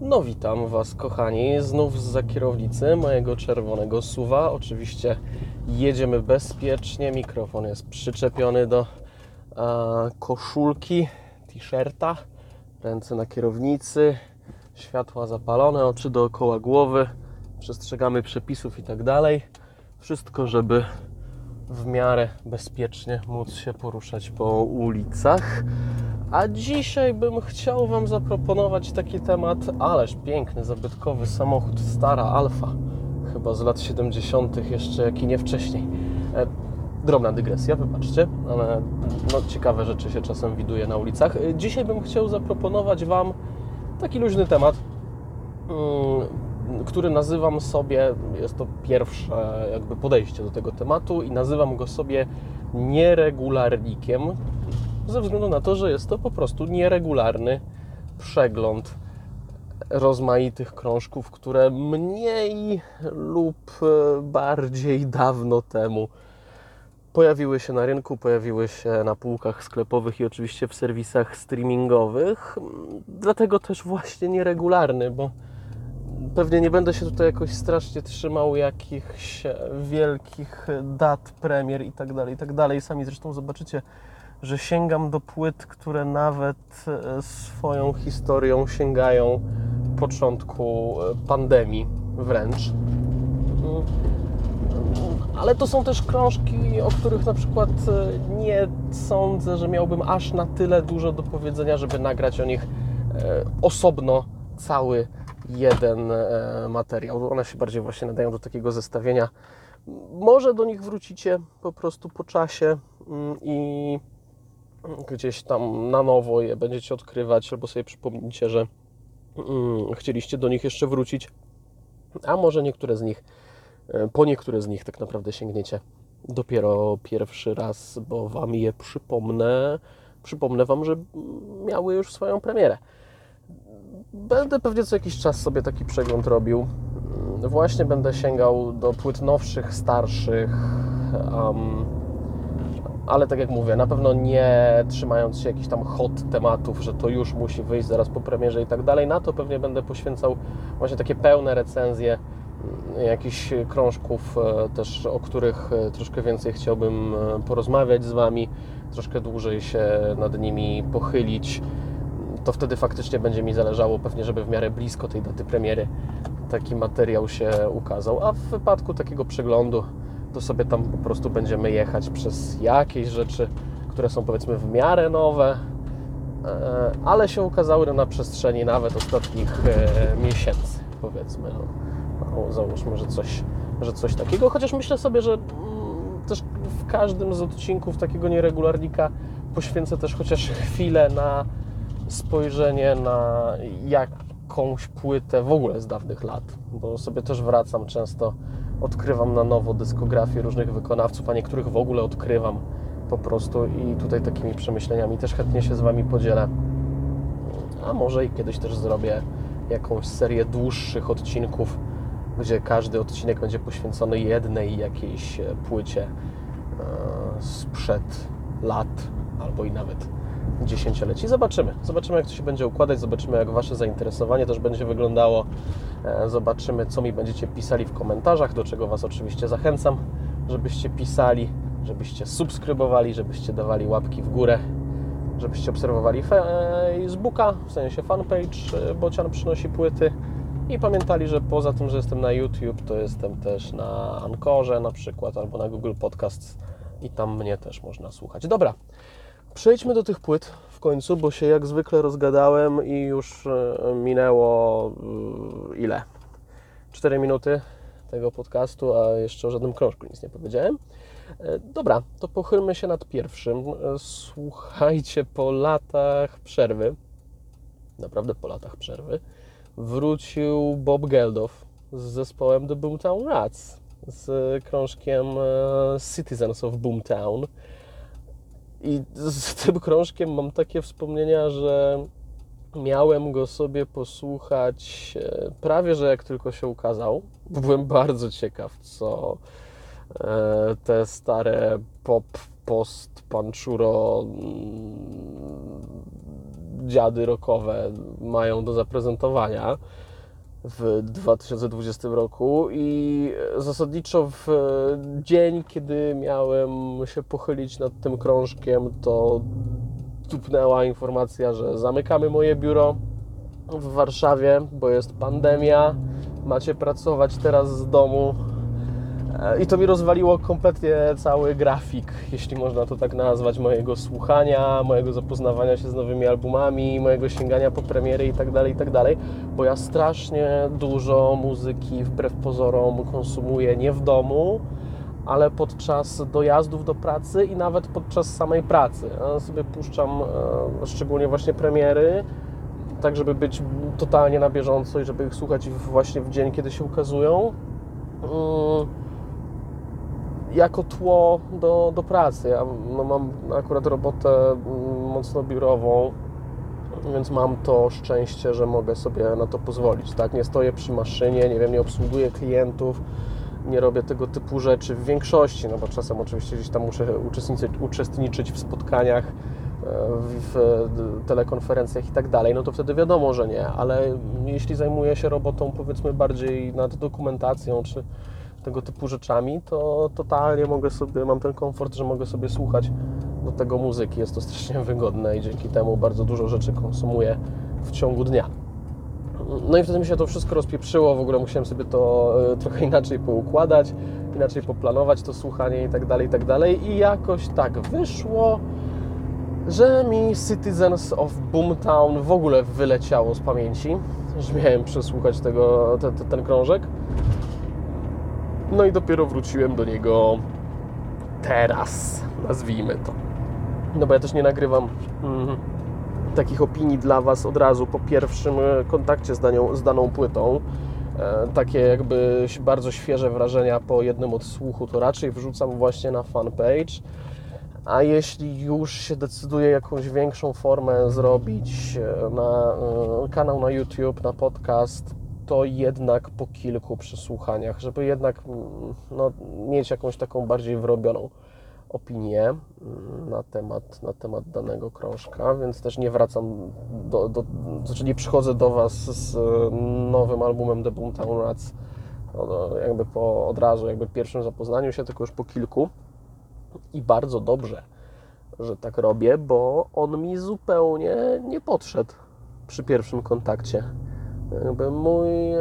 No witam Was kochani, znów za kierownicy mojego czerwonego suwa. Oczywiście jedziemy bezpiecznie, mikrofon jest przyczepiony do e, koszulki, t-shirta, ręce na kierownicy, światła zapalone, oczy dookoła głowy, przestrzegamy przepisów i tak dalej. Wszystko, żeby w miarę bezpiecznie móc się poruszać po ulicach. A dzisiaj bym chciał Wam zaproponować taki temat, ależ piękny, zabytkowy samochód, stara Alfa, chyba z lat 70., jeszcze jak i nie wcześniej. E, drobna dygresja, wybaczcie, ale no, ciekawe rzeczy się czasem widuje na ulicach. E, dzisiaj bym chciał zaproponować Wam taki luźny temat, mm, który nazywam sobie, jest to pierwsze jakby podejście do tego tematu i nazywam go sobie nieregularnikiem, ze względu na to, że jest to po prostu nieregularny przegląd rozmaitych krążków, które mniej lub e, bardziej dawno temu pojawiły się na rynku, pojawiły się na półkach sklepowych i oczywiście w serwisach streamingowych. Dlatego też właśnie nieregularny, bo pewnie nie będę się tutaj jakoś strasznie trzymał jakichś wielkich dat, premier i tak dalej, i tak. Sami zresztą zobaczycie, że sięgam do płyt, które nawet e, swoją historią sięgają początku e, pandemii wręcz. Mm. Ale to są też krążki, o których na przykład e, nie sądzę, że miałbym aż na tyle dużo do powiedzenia, żeby nagrać o nich osobno cały jeden materiał. One się bardziej właśnie nadają do takiego zestawienia. Może do nich wrócicie po prostu po czasie mm, i gdzieś tam na nowo je będziecie odkrywać, albo sobie przypomnicie, że mm, chcieliście do nich jeszcze wrócić, a może niektóre z nich, e, po niektóre z nich tak naprawdę sięgniecie dopiero pierwszy raz, bo Wam je przypomnę. Przypomnę Wam, że miały już swoją premierę. Będę pewnie co jakiś czas sobie taki przegląd robił. Mm, właśnie będę sięgał do płyt nowszych, starszych. Um, ale tak jak mówię, na pewno nie trzymając się jakichś tam hot tematów, że to już musi wyjść zaraz po premierze i tak dalej. Na to pewnie będę poświęcał właśnie takie pełne recenzje mm, jakichś krążków e, też, o których e, troszkę więcej chciałbym e, porozmawiać z Wami, troszkę dłużej się nad nimi pochylić. To wtedy faktycznie będzie mi zależało pewnie, żeby w miarę blisko tej daty premiery taki materiał się ukazał. A w wypadku takiego przeglądu to sobie tam po prostu będziemy jechać przez jakieś rzeczy, które są powiedzmy w miarę nowe, e, ale się ukazały na przestrzeni nawet ostatnich e, miesięcy, powiedzmy. No, załóżmy, że coś, że coś takiego, chociaż myślę sobie, że mm, też w każdym z odcinków takiego nieregularnika poświęcę też chociaż chwilę na spojrzenie na jakąś płytę w ogóle z dawnych lat, bo sobie też wracam często odkrywam na nowo dyskografię różnych wykonawców, a niektórych w ogóle odkrywam po prostu i tutaj takimi przemyśleniami też chętnie się z Wami podzielę. A może i kiedyś też zrobię jakąś serię dłuższych odcinków, gdzie każdy odcinek będzie poświęcony jednej jakiejś płycie e, sprzed lat albo i nawet dziesięcioleci. Zobaczymy. Zobaczymy, jak to się będzie układać, zobaczymy, jak Wasze zainteresowanie też będzie wyglądało. E, zobaczymy, co mi będziecie pisali w komentarzach, do czego Was oczywiście zachęcam, żebyście pisali, żebyście subskrybowali, żebyście dawali łapki w górę, żebyście obserwowali Facebooka, w sensie fanpage e, Bocian przynosi płyty i pamiętali, że poza tym, że jestem na YouTube, to jestem też na Ankorze na przykład, albo na Google Podcasts i tam mnie też można słuchać. Dobra, Przejdźmy do tych płyt w końcu, bo się jak zwykle rozgadałem i już e, minęło e, ile? 4 minuty tego podcastu, a jeszcze o żadnym krążku nic nie powiedziałem. E, dobra, to pochylmy się nad pierwszym. Słuchajcie, po latach przerwy, naprawdę po latach przerwy, wrócił Bob Geldof z zespołem The Boomtown Rats, z krążkiem Citizens of Boomtown. I z tym krążkiem mam takie wspomnienia, że miałem go sobie posłuchać e, prawie, że jak tylko się ukazał. Byłem bardzo ciekaw, co e, te stare pop, post, panczuro, dziady rockowe mają do zaprezentowania w 2020 roku i zasadniczo w dzień, kiedy miałem się pochylić nad tym krążkiem, to tupnęła informacja, że zamykamy moje biuro w Warszawie, bo jest pandemia, macie pracować teraz z domu. I to mi rozwaliło kompletnie cały grafik, jeśli można to tak nazwać, mojego słuchania, mojego zapoznawania się z nowymi albumami, mojego sięgania po premiery i tak dalej, i tak bo ja strasznie dużo muzyki wbrew pozorom konsumuję nie w domu, ale podczas dojazdów do pracy i nawet podczas samej pracy. Ja sobie puszczam e, szczególnie właśnie premiery, tak żeby być totalnie na bieżąco i żeby ich słuchać właśnie w dzień, kiedy się ukazują. Mm, jako tło do, do pracy. Ja no, mam akurat robotę mm, mocno biurową, więc mam to szczęście, że mogę sobie na to pozwolić. Tak? Nie stoję przy maszynie, nie wiem, nie obsługuję klientów, nie robię tego typu rzeczy w większości, no bo czasem oczywiście gdzieś tam muszę uczestniczyć, uczestniczyć w spotkaniach, e, w telekonferencjach i tak dalej, no to wtedy wiadomo, że nie, ale jeśli zajmuję się robotą powiedzmy bardziej nad dokumentacją czy tego typu rzeczami, to totalnie mogę sobie, mam ten komfort, że mogę sobie słuchać do tego muzyki. Jest to strasznie wygodne i dzięki temu bardzo dużo rzeczy konsumuję w ciągu dnia. No i wtedy mi się to wszystko rozpieprzyło, w ogóle musiałem sobie to e, trochę inaczej poukładać, inaczej poplanować to słuchanie i tak dalej, i tak dalej. I jakoś tak wyszło, że mi Citizens of Boomtown w ogóle wyleciało z pamięci, że miałem przesłuchać tego, te, te, ten krążek. No i dopiero wróciłem do niego teraz, nazwijmy to. No bo ja też nie nagrywam mm, takich opinii dla Was od razu po pierwszym e, kontakcie z, danią, z daną płytą. E, takie jakby bardzo świeże wrażenia po jednym odsłuchu to raczej wrzucam właśnie na fanpage. A jeśli już się decyduję jakąś większą formę zrobić e, na kanał na YouTube, na podcast, to jednak po kilku przesłuchaniach, żeby jednak mm, no, mieć jakąś taką bardziej wyrobioną opinię mm, na temat, na temat danego krążka, więc też nie wracam do, do znaczy nie przychodzę do Was z nowym albumem The Boomtown Rats no, jakby po, od razu, jakby pierwszym zapoznaniu się, tylko już po kilku i bardzo dobrze, że tak robię, bo on mi zupełnie nie podszedł przy pierwszym kontakcie. Jakby mój e,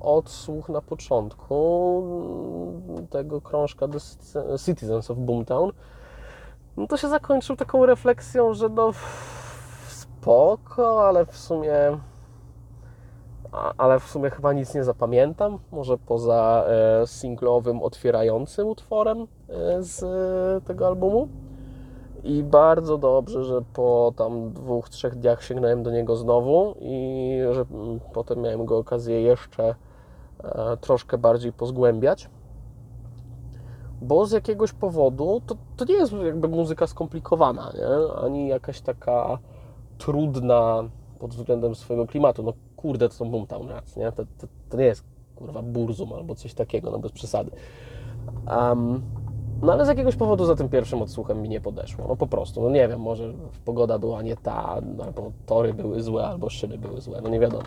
odsłuch na początku tego krążka The Citizens of Boomtown no to się zakończył taką refleksją, że no spoko, ale w sumie ale w sumie chyba nic nie zapamiętam, może poza e, singlowym otwierającym utworem e, z tego albumu. I bardzo dobrze, że po tam dwóch, trzech dniach sięgnąłem do niego znowu i że mm, potem miałem go okazję jeszcze e, troszkę bardziej pozgłębiać. Bo z jakiegoś powodu to, to nie jest jakby muzyka skomplikowana, nie? ani jakaś taka trudna pod względem swojego klimatu. No kurde, to są Boomtown Rats, nie? To, to, to, nie jest kurwa burzum albo coś takiego, no bez przesady. Um, no ale z jakiegoś powodu za tym pierwszym odsłuchem mi nie podeszło. No po prostu, no nie wiem, może pogoda była nie ta, albo tory były złe, albo szyny były złe, no nie wiadomo.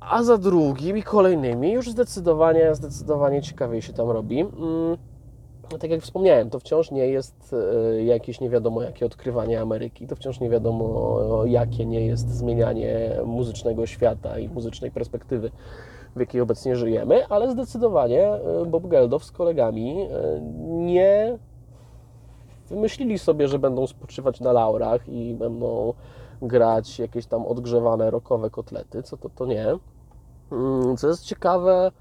A za drugim i kolejnymi już zdecydowanie, zdecydowanie ciekawiej się tam robi. Mm, tak jak wspomniałem, to wciąż nie jest e, jakieś nie wiadomo jakie odkrywanie Ameryki, to wciąż nie wiadomo jakie nie jest zmienianie muzycznego świata i muzycznej perspektywy w jakiej obecnie żyjemy, ale zdecydowanie e, Bob Geldof z kolegami e, nie wymyślili sobie, że będą spoczywać na laurach i będą grać jakieś tam odgrzewane rokowe kotlety, co to, to nie. Mm, co jest ciekawe,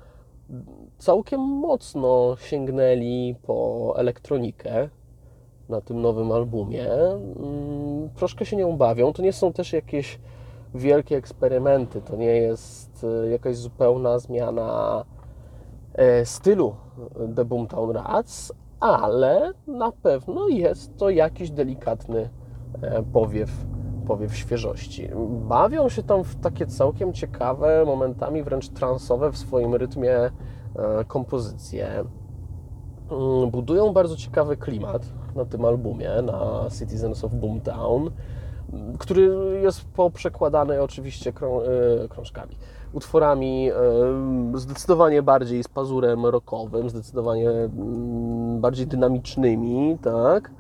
całkiem mocno sięgnęli po elektronikę na tym nowym albumie. Mm, troszkę się nią bawią. To nie są też jakieś wielkie eksperymenty. To nie jest e, jakaś zupełna zmiana e, stylu The Boomtown Rats, ale na pewno jest to jakiś delikatny e, powiew, powiew świeżości. Bawią się tam w takie całkiem ciekawe, momentami wręcz transowe w swoim rytmie kompozycje. Mm, budują bardzo ciekawy klimat na tym albumie, na Citizens of Boomtown który jest poprzekładany oczywiście krą, e, krążkami, utworami e, zdecydowanie bardziej z pazurem rockowym, zdecydowanie mm, bardziej dynamicznymi, tak,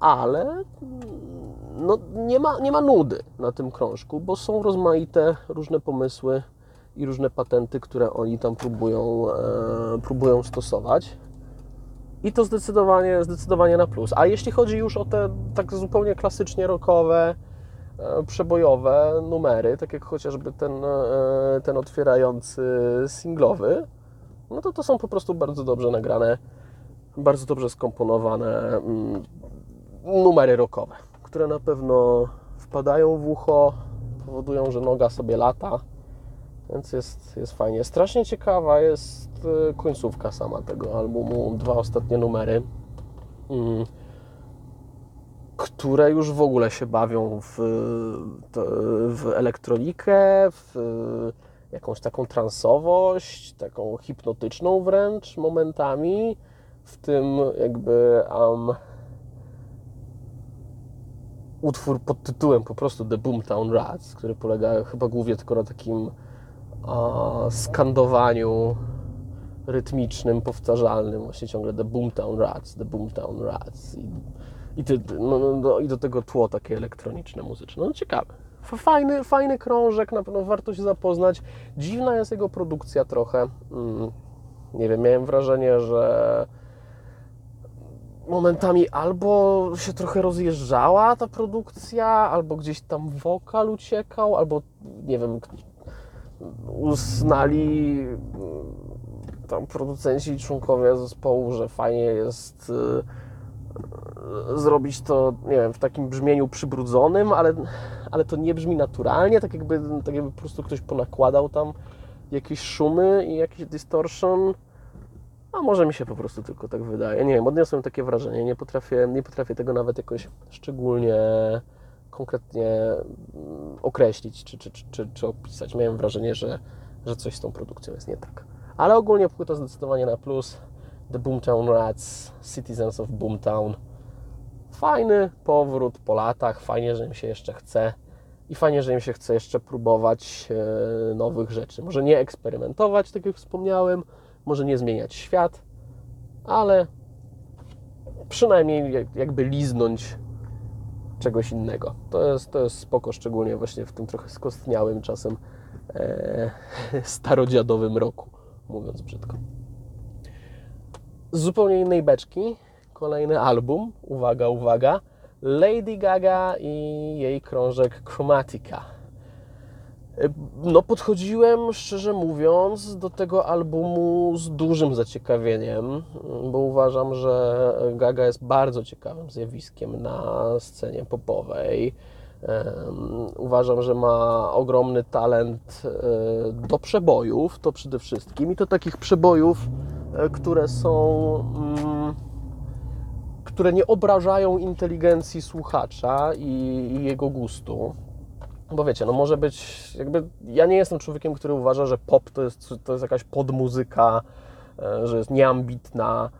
ale mm, no, nie, ma, nie ma nudy na tym krążku, bo są rozmaite różne pomysły i różne patenty, które oni tam próbują, e, próbują stosować. I to zdecydowanie, zdecydowanie na plus. A jeśli chodzi już o te tak zupełnie klasycznie rockowe, e, przebojowe numery, tak jak chociażby ten, e, ten otwierający singlowy, no to to są po prostu bardzo dobrze nagrane, bardzo dobrze skomponowane mm, numery rockowe, które na pewno wpadają w ucho, powodują, że noga sobie lata, więc jest, jest fajnie. Strasznie ciekawa jest e, końcówka sama tego albumu, dwa ostatnie numery, mm, które już w ogóle się bawią w, w elektronikę, w jakąś taką transowość, taką hipnotyczną wręcz momentami, w tym jakby um, utwór pod tytułem po prostu The Boomtown Rats, który polega chyba głównie tylko na takim skandowaniu rytmicznym, powtarzalnym, właśnie ciągle The Boomtown Rats, The Boomtown Rats i, i, ty, no, no, no, i do tego tło takie elektroniczne, muzyczne. No ciekawe. Fajny, fajny krążek, na pewno warto się zapoznać. Dziwna jest jego produkcja trochę. Mm, nie wiem, miałem wrażenie, że momentami albo się trochę rozjeżdżała ta produkcja, albo gdzieś tam wokal uciekał, albo nie wiem, uznali tam producenci i członkowie zespołu, że fajnie jest y, zrobić to, nie wiem, w takim brzmieniu przybrudzonym, ale, ale to nie brzmi naturalnie, tak jakby, tak jakby po prostu ktoś ponakładał tam jakieś szumy i jakiś distortion. A może mi się po prostu tylko tak wydaje. Nie wiem, odniosłem takie wrażenie. Nie potrafię, nie potrafię tego nawet jakoś szczególnie konkretnie mm, określić czy, czy, czy, czy, opisać. Miałem wrażenie, że, że coś z tą produkcją jest nie tak. Ale ogólnie płyta zdecydowanie na plus. The Boomtown Rats, Citizens of Boomtown. Fajny powrót po latach, fajnie, że im się jeszcze chce i fajnie, że im się chce jeszcze próbować e, nowych rzeczy. Może nie eksperymentować, tak jak wspomniałem, może nie zmieniać świat, ale przynajmniej jakby liznąć czegoś innego. To jest, to jest spoko, szczególnie właśnie w tym trochę skostniałym czasem e, starodziadowym roku, mówiąc brzydko. Z zupełnie innej beczki, kolejny album, uwaga, uwaga, Lady Gaga i jej krążek Chromatica. No, podchodziłem, szczerze mówiąc, do tego albumu z dużym zaciekawieniem, bo uważam, że Gaga jest bardzo ciekawym zjawiskiem na scenie popowej. Uważam, że ma ogromny talent e, do przebojów, to przede wszystkim, i to takich przebojów, e, które są. Mm, które nie obrażają inteligencji słuchacza i, jego gustu bo wiecie, no może być, jakby ja nie jestem człowiekiem, który uważa, że pop to jest, to jest jakaś podmuzyka, e, że jest nieambitna,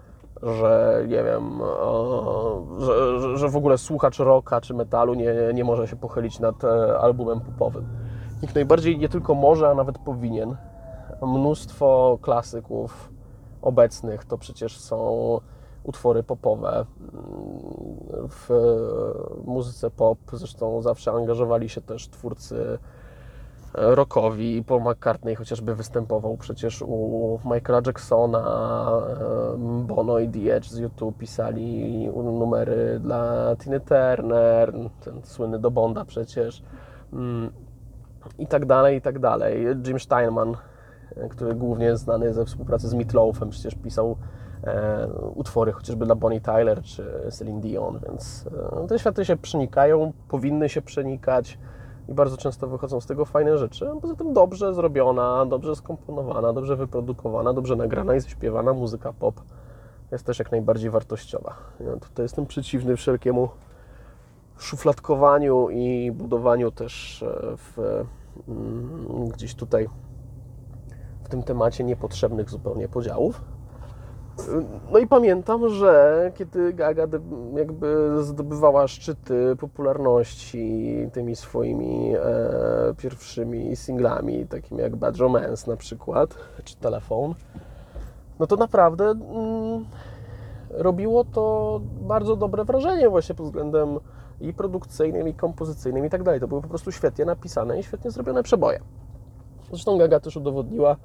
że nie wiem, że, że w ogóle słuchacz rocka czy metalu nie, nie może się pochylić nad e, albumem popowym. Nikt najbardziej nie tylko może, a nawet powinien. Mnóstwo klasyków obecnych to przecież są utwory popowe. W muzyce pop zresztą zawsze angażowali się też twórcy rockowi. Paul McCartney chociażby występował przecież u Michaela Jacksona, Bono i The Edge z YouTube pisali numery dla Tiny Turner, ten słynny do Bonda przecież mm, i tak dalej, i tak dalej. Jim Steinman, który głównie jest znany ze współpracy z Meatloafem, przecież pisał E, utwory chociażby dla Bonnie Tyler czy Celine Dion, więc e, te światy się przenikają, powinny się przenikać i bardzo często wychodzą z tego fajne rzeczy. Poza tym dobrze zrobiona, dobrze skomponowana, dobrze wyprodukowana, dobrze nagrana i zaśpiewana muzyka pop jest też jak najbardziej wartościowa. Ja tutaj jestem przeciwny wszelkiemu szufladkowaniu i budowaniu też e, w, mm, gdzieś tutaj w tym temacie niepotrzebnych zupełnie podziałów. No i pamiętam, że kiedy Gaga jakby zdobywała szczyty popularności tymi swoimi e, pierwszymi singlami, takimi jak Bad Romance na przykład, czy Telefon, no to naprawdę mm, robiło to bardzo dobre wrażenie właśnie pod względem i produkcyjnym, i kompozycyjnym i tak dalej. To były po prostu świetnie napisane i świetnie zrobione przeboje. Zresztą Gaga też udowodniła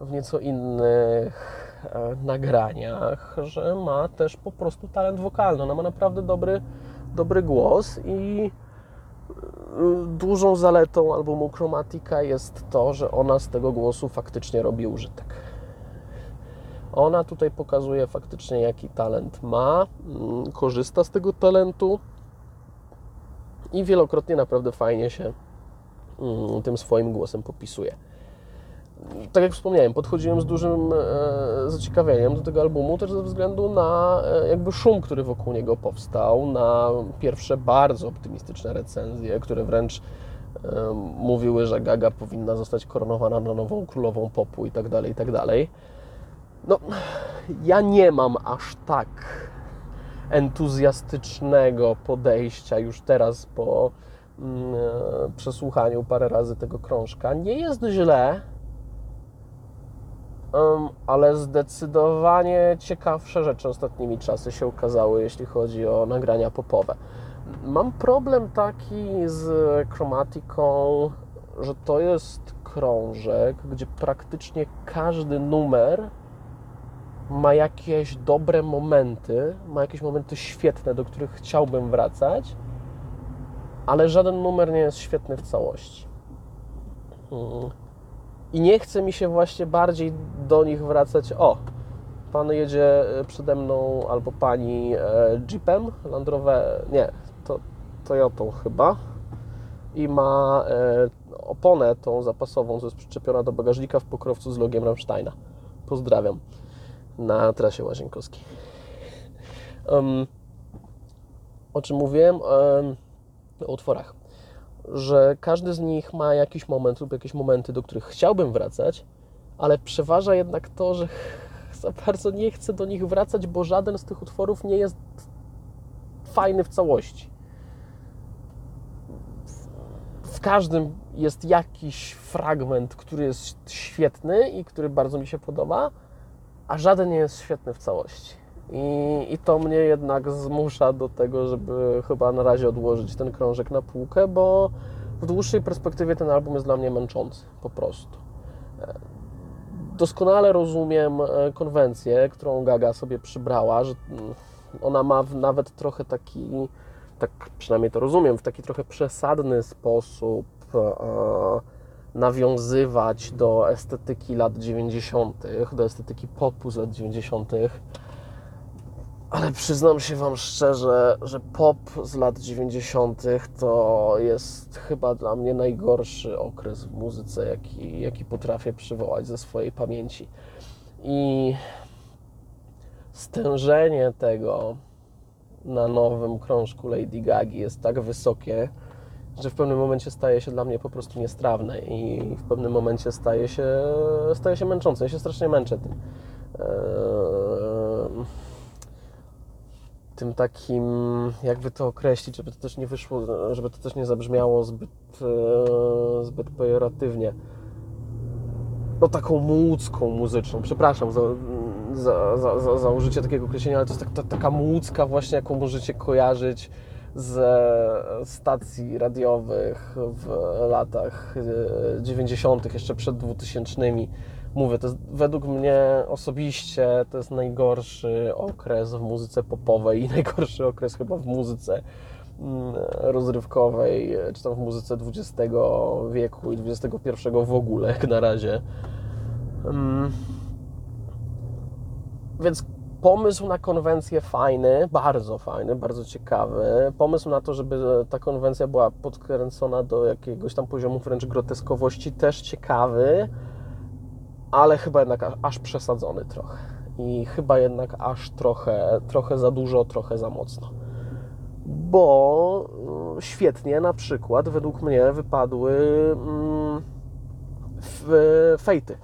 w nieco innych nagraniach, że ma też po prostu talent wokalny. Ona ma naprawdę dobry, dobry głos i y, dużą zaletą albumu Chromatica jest to, że ona z tego głosu faktycznie robi użytek. Ona tutaj pokazuje faktycznie, jaki talent ma, mm, korzysta z tego talentu i wielokrotnie naprawdę fajnie się mm, tym swoim głosem popisuje. Tak jak wspomniałem, podchodziłem z dużym e, zaciekawieniem do tego albumu też ze względu na e, jakby szum, który wokół niego powstał, na pierwsze bardzo optymistyczne recenzje, które wręcz e, mówiły, że Gaga powinna zostać koronowana na nową królową popu i tak dalej, i tak dalej. No, ja nie mam aż tak entuzjastycznego podejścia już teraz po mm, przesłuchaniu parę razy tego krążka. Nie jest źle, em, ale zdecydowanie ciekawsze rzeczy ostatnimi czasy się ukazały, jeśli chodzi o nagrania popowe. Mam problem taki z chromatyką, że to jest krążek, gdzie praktycznie każdy numer ma jakieś dobre momenty, ma jakieś momenty świetne, do których chciałbym wracać, ale żaden numer nie jest świetny w całości. Mm. I nie chce mi się właśnie bardziej do nich wracać. O, pan jedzie e, przede mną albo pani e, Jeepem Land nie, to Toyotą chyba i ma e, oponę tą zapasową, co jest przyczepiona do bagażnika w pokrowcu z logiem Rammsteina. Pozdrawiam na trasie łazienkowskiej. Um, o czym mówiłem? Um, o utworach. Że każdy z nich ma jakiś moment lub jakieś momenty, do których chciałbym wracać, ale przeważa jednak to, że za bardzo nie chcę do nich wracać, bo żaden z tych utworów nie jest fajny w całości. W każdym jest jakiś fragment, który jest świetny i który bardzo mi się podoba, a żaden nie jest świetny w całości. I, I to mnie jednak zmusza do tego, żeby chyba na razie odłożyć ten krążek na półkę, bo w dłuższej perspektywie ten album jest dla mnie męczący, po prostu. E, Doskonale rozumiem e, konwencję, którą Gaga sobie przybrała, że mm, ona ma nawet trochę taki, tak przynajmniej to rozumiem, w taki trochę przesadny sposób e, nawiązywać do estetyki lat 90., do estetyki popu z lat 90., ale przyznam się Wam szczerze, że pop z lat 90. to jest chyba dla mnie najgorszy okres w muzyce, jaki, jaki potrafię przywołać ze swojej pamięci. I stężenie tego na nowym krążku Lady Gagi jest tak wysokie, że w pewnym momencie staje się dla mnie po prostu niestrawne i w pewnym momencie staje się, staje się męczące. Ja się strasznie męczę tym. Tym takim, jakby to określić, żeby to też nie wyszło, żeby to też nie zabrzmiało zbyt, e, zbyt pejoratywnie. No taką młódzką muzyczną, przepraszam za, za, za, za, za użycie takiego określenia, ale to jest tak, ta, taka młódzka właśnie, jaką możecie kojarzyć ze stacji radiowych w latach e, 90., jeszcze przed 2000. Mówię, to jest, według mnie osobiście to jest najgorszy okres w muzyce popowej i najgorszy okres chyba w muzyce mm, rozrywkowej, czy tam w muzyce XX wieku i XXI w ogóle, jak na razie. Mm. Więc pomysł na konwencję fajny, bardzo fajny, bardzo ciekawy. Pomysł na to, żeby ta konwencja była podkręcona do jakiegoś tam poziomu wręcz groteskowości, też ciekawy, ale chyba jednak aż przesadzony trochę. I chyba jednak aż trochę, trochę za dużo, trochę za mocno. Bo mm, świetnie na przykład według mnie wypadły mm, fejty.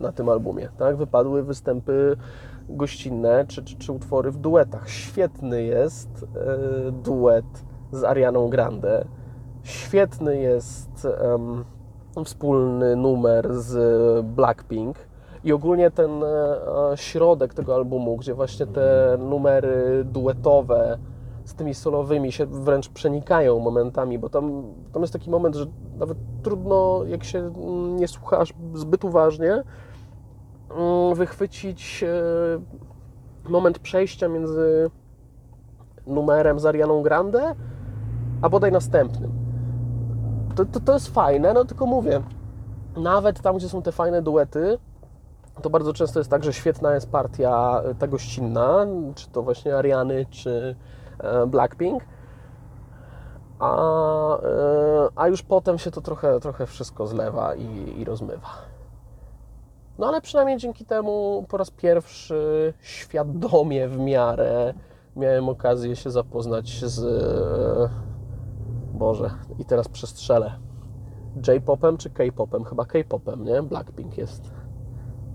na tym albumie. Tak? Wypadły występy gościnne czy, czy, czy utwory w duetach. Świetny jest e, duet z Arianą Grande. Świetny jest em, wspólny numer z Blackpink. I ogólnie ten e, środek tego albumu, gdzie właśnie te numery duetowe z tymi solowymi się wręcz przenikają momentami, bo tam, tam jest taki moment, że nawet trudno, jak się nie słuchasz zbyt uważnie, mm, wychwycić e, moment przejścia między numerem z Arianą Grande, a bodaj następnym. To, to, to jest fajne, no tylko mówię, nawet tam, gdzie są te fajne duety, to bardzo często jest tak, że świetna jest partia ta gościnna, czy to właśnie Ariany, czy e, Blackpink, a, e, a już potem się to trochę, trochę wszystko zlewa i, i rozmywa. No ale przynajmniej dzięki temu po raz pierwszy świadomie w miarę miałem okazję się zapoznać z. Boże, i teraz przestrzelę. J-popem czy K-popem? Chyba K-popem, nie? Blackpink jest.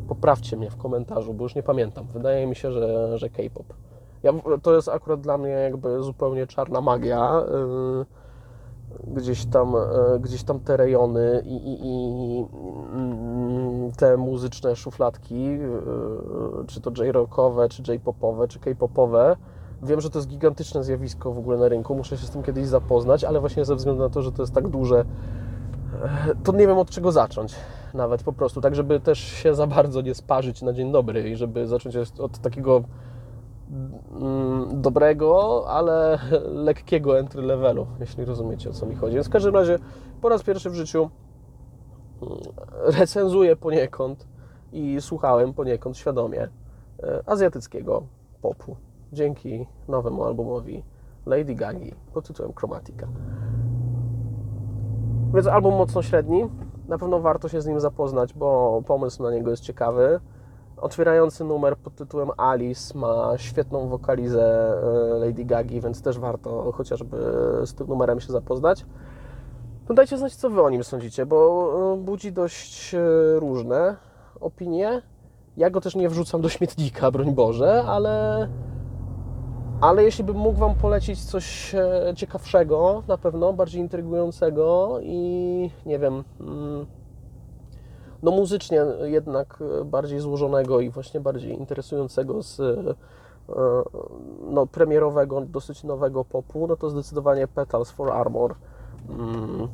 Poprawcie mnie w komentarzu, bo już nie pamiętam. Wydaje mi się, że, że K-pop. Ja, to jest akurat dla mnie jakby zupełnie czarna magia. Yy, gdzieś tam, yy, gdzieś tam te rejony i, i, i mm, te muzyczne szufladki, yy, czy to J-rockowe, czy J-popowe, czy K-popowe. Wiem, że to jest gigantyczne zjawisko w ogóle na rynku, muszę się z tym kiedyś zapoznać, ale właśnie ze względu na to, że to jest tak duże, to nie wiem od czego zacząć nawet po prostu, tak żeby też się za bardzo nie sparzyć na dzień dobry i żeby zacząć od takiego mm, dobrego, ale lekkiego entry levelu, jeśli rozumiecie o co mi chodzi. Więc w każdym razie po raz pierwszy w życiu mm, recenzuję poniekąd i słuchałem poniekąd świadomie e, azjatyckiego popu dzięki nowemu albumowi Lady Gagi pod tytułem Chromatica. Więc album mocno średni. Na pewno warto się z nim zapoznać, bo pomysł na niego jest ciekawy. Otwierający numer pod tytułem Alice ma świetną wokalizę e, Lady Gagi, więc też warto chociażby z tym numerem się zapoznać. No dajcie znać, co Wy o nim sądzicie, bo e, budzi dość e, różne opinie. Ja go też nie wrzucam do śmietnika, broń Boże, ale ale jeśli bym mógł Wam polecić coś e, ciekawszego, na pewno bardziej intrygującego i nie wiem, mm, no muzycznie jednak bardziej złożonego i właśnie bardziej interesującego z e, no, premierowego, dosyć nowego popu, no to zdecydowanie Petals for Armor. Mm,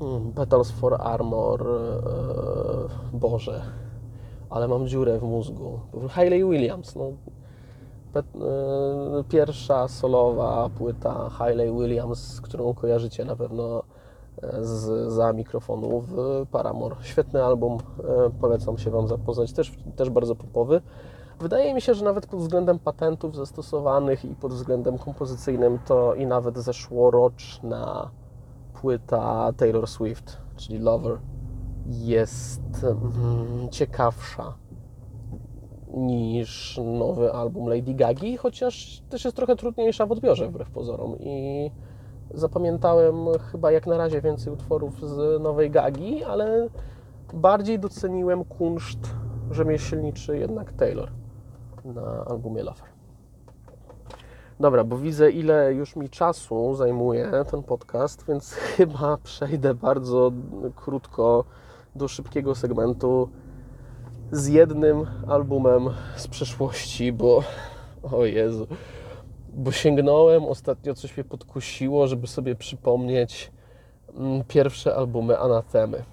mm, Petals for Armor, e, Boże, ale mam dziurę w mózgu. Hayley Williams, no E, pierwsza solowa płyta Hayley Williams, którą kojarzycie na pewno e, z, za mikrofonu w Paramore. Świetny album, e, polecam się Wam zapoznać, też, też bardzo popowy. Wydaje mi się, że nawet pod względem patentów zastosowanych i pod względem kompozycyjnym to i nawet zeszłoroczna płyta Taylor Swift, czyli Lover, jest mm, ciekawsza niż nowy album Lady Gagi, chociaż też jest trochę trudniejsza w odbiorze wbrew pozorom i zapamiętałem chyba jak na razie więcej utworów z nowej Gagi, ale bardziej doceniłem kunszt rzemieślniczy jednak Taylor na albumie Lover. Dobra, bo widzę ile już mi czasu zajmuje ten podcast, więc chyba przejdę bardzo krótko do szybkiego segmentu z jednym albumem z przeszłości, bo o Jezu, bo sięgnąłem ostatnio, coś mnie podkusiło, żeby sobie przypomnieć mm, pierwsze albumy Anatemy.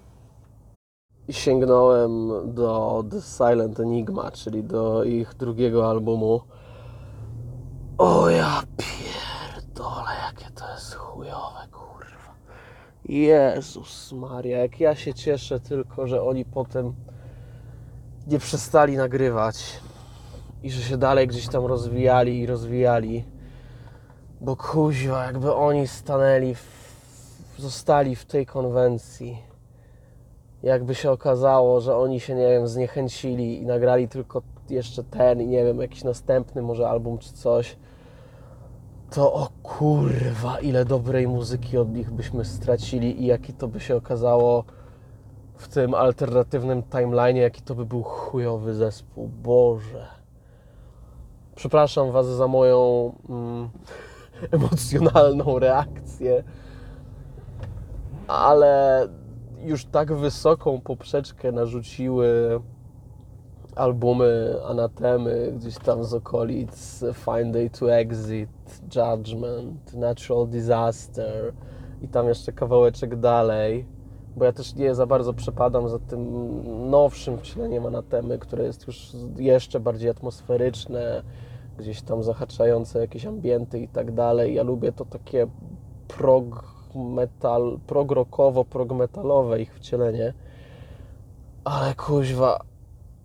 I sięgnąłem do The Silent Enigma, czyli do ich drugiego albumu. O ja pierdolę, jakie to jest chujowe, kurwa. Jezus Maria, jak ja się cieszę tylko, że oni potem nie przestali nagrywać i że się dalej gdzieś tam rozwijali i rozwijali. Bo kuźwa, jakby oni stanęli, w, zostali w tej konwencji. Jakby się okazało, że oni się, nie wiem, zniechęcili i nagrali tylko jeszcze ten i nie wiem, jakiś następny może album czy coś, to o kurwa, ile dobrej muzyki od nich byśmy stracili i jaki to by się okazało w tym alternatywnym timeline, jaki to by był chujowy zespół. Boże. Przepraszam Was za moją mm, emocjonalną reakcję, ale już tak wysoką poprzeczkę narzuciły albumy Anatemy gdzieś tam z okolic Find Day to Exit, Judgment, Natural Disaster i tam jeszcze kawałeczek dalej, bo ja też nie za bardzo przepadam za tym nowszym wcieleniem Anatemy, które jest już jeszcze bardziej atmosferyczne, gdzieś tam zahaczające jakieś ambienty i tak dalej. Ja lubię to takie prog metal, prog rockowo, prog metalowe ich wcielenie. Ale kuźwa,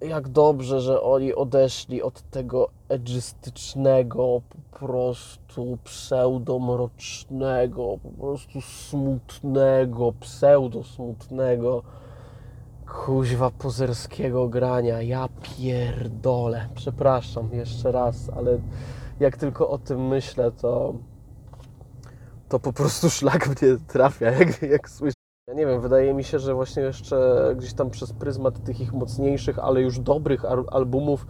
jak dobrze, że oni odeszli od tego edżystycznego, po prostu pseudomrocznego, po prostu smutnego, pseudosmutnego, kuźwa pozerskiego grania. Ja pierdolę. Przepraszam jeszcze raz, ale jak tylko o tym myślę, to to po prostu szlak mnie trafia, jak, jak słyszę. Ja nie wiem, wydaje mi się, że właśnie jeszcze gdzieś tam przez pryzmat tych ich mocniejszych, ale już dobrych al- albumów,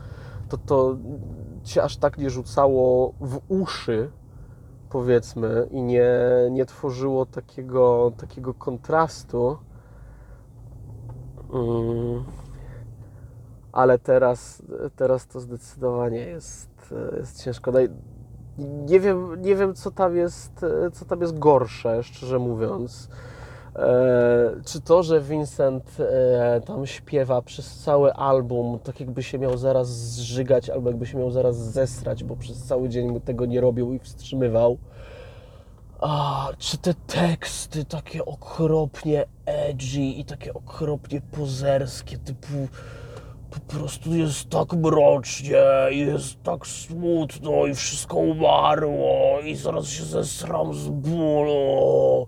to to się aż tak nie rzucało w uszy, powiedzmy, i nie, nie tworzyło takiego, takiego kontrastu. Mm. Ale teraz, teraz to zdecydowanie jest, jest ciężko. Nie wiem, nie wiem co, tam jest, co tam jest gorsze, szczerze mówiąc. E, czy to, że Vincent e, tam śpiewa przez cały album, tak jakby się miał zaraz zżygać, albo jakby się miał zaraz zesrać, bo przez cały dzień tego nie robił i wstrzymywał. A, czy te teksty takie okropnie edgy i takie okropnie pozerskie, typu po prostu jest tak mrocznie, jest tak smutno i wszystko umarło i zaraz się zesram z bólu.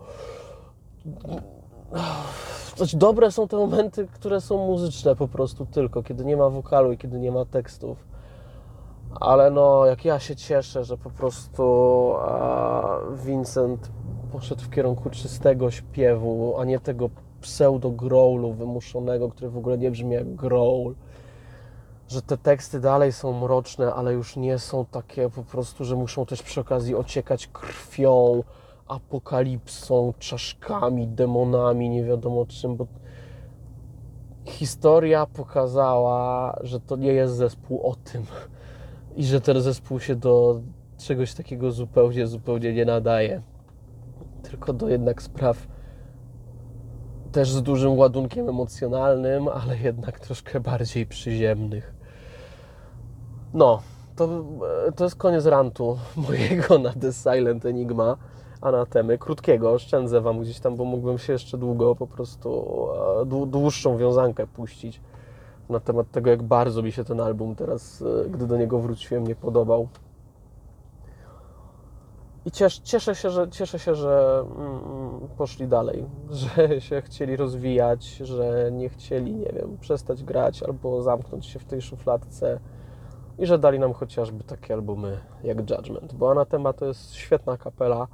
Znaczy, dobre są te momenty, które są muzyczne po prostu tylko, kiedy nie ma wokalu i kiedy nie ma tekstów. Ale no, jak ja się cieszę, że po prostu Vincent poszedł w kierunku czystego śpiewu, a nie tego pseudo-growlu wymuszonego, który w ogóle nie brzmi jak growl. Że te teksty dalej są mroczne, ale już nie są takie po prostu, że muszą też przy okazji ociekać krwią, apokalipsą, czaszkami, demonami, nie wiadomo czym, bo historia pokazała, że to nie jest zespół o tym i że ten zespół się do czegoś takiego zupełnie, zupełnie nie nadaje. Tylko do jednak spraw też z dużym ładunkiem emocjonalnym, ale jednak troszkę bardziej przyziemnych. No, to, to jest koniec rantu mojego na The Silent Enigma anatemy, krótkiego, oszczędzę Wam gdzieś tam, bo mógłbym się jeszcze długo po prostu e, dłu- dłuższą wiązankę puścić na temat tego, jak bardzo mi się ten album teraz, e, gdy do niego wróciłem, nie podobał. I ciesz, cieszę się, że, cieszę się, że mm, poszli dalej, że się chcieli rozwijać, że nie chcieli, nie wiem, przestać grać albo zamknąć się w tej szufladce i że dali nam chociażby takie albumy jak Judgment, bo Anatema to jest świetna kapela,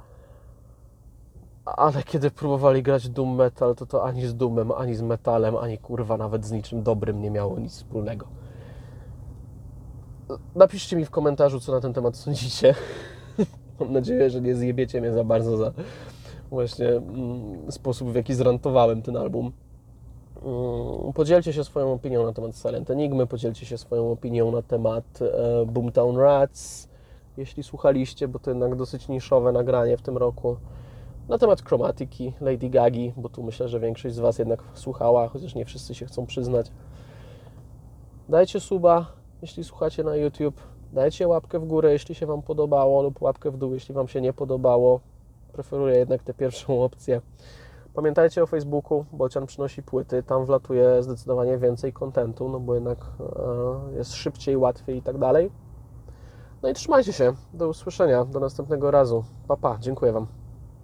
ale kiedy próbowali grać doom metal, to to ani z doomem, ani z metalem, ani kurwa nawet z niczym dobrym nie miało nic wspólnego. Napiszcie mi w komentarzu, co na ten temat sądzicie. Mam nadzieję, że nie zjebiecie mnie za bardzo za właśnie mm, sposób, w jaki zrantowałem ten album. Mm, Podzielcie się swoją opinią na temat Silent Enigmy, podzielcie się swoją opinią na temat e, Boomtown Rats, jeśli słuchaliście, bo to jednak dosyć niszowe nagranie w tym roku. Na temat Chromatiki, Lady Gagi, bo tu myślę, że większość z Was jednak słuchała, chociaż nie wszyscy się chcą przyznać. Dajcie suba, jeśli słuchacie na YouTube. Dajcie łapkę w górę, jeśli się Wam podobało, lub łapkę w dół, jeśli Wam się nie podobało. Preferuję jednak tę pierwszą opcję. Pamiętajcie o Facebooku, Bolcian przynosi płyty, tam wlatuje zdecydowanie więcej kontentu, no bo jednak e, jest szybciej, łatwiej i tak dalej. No i trzymajcie się, do usłyszenia, do następnego razu. Pa, pa, dziękuję Wam.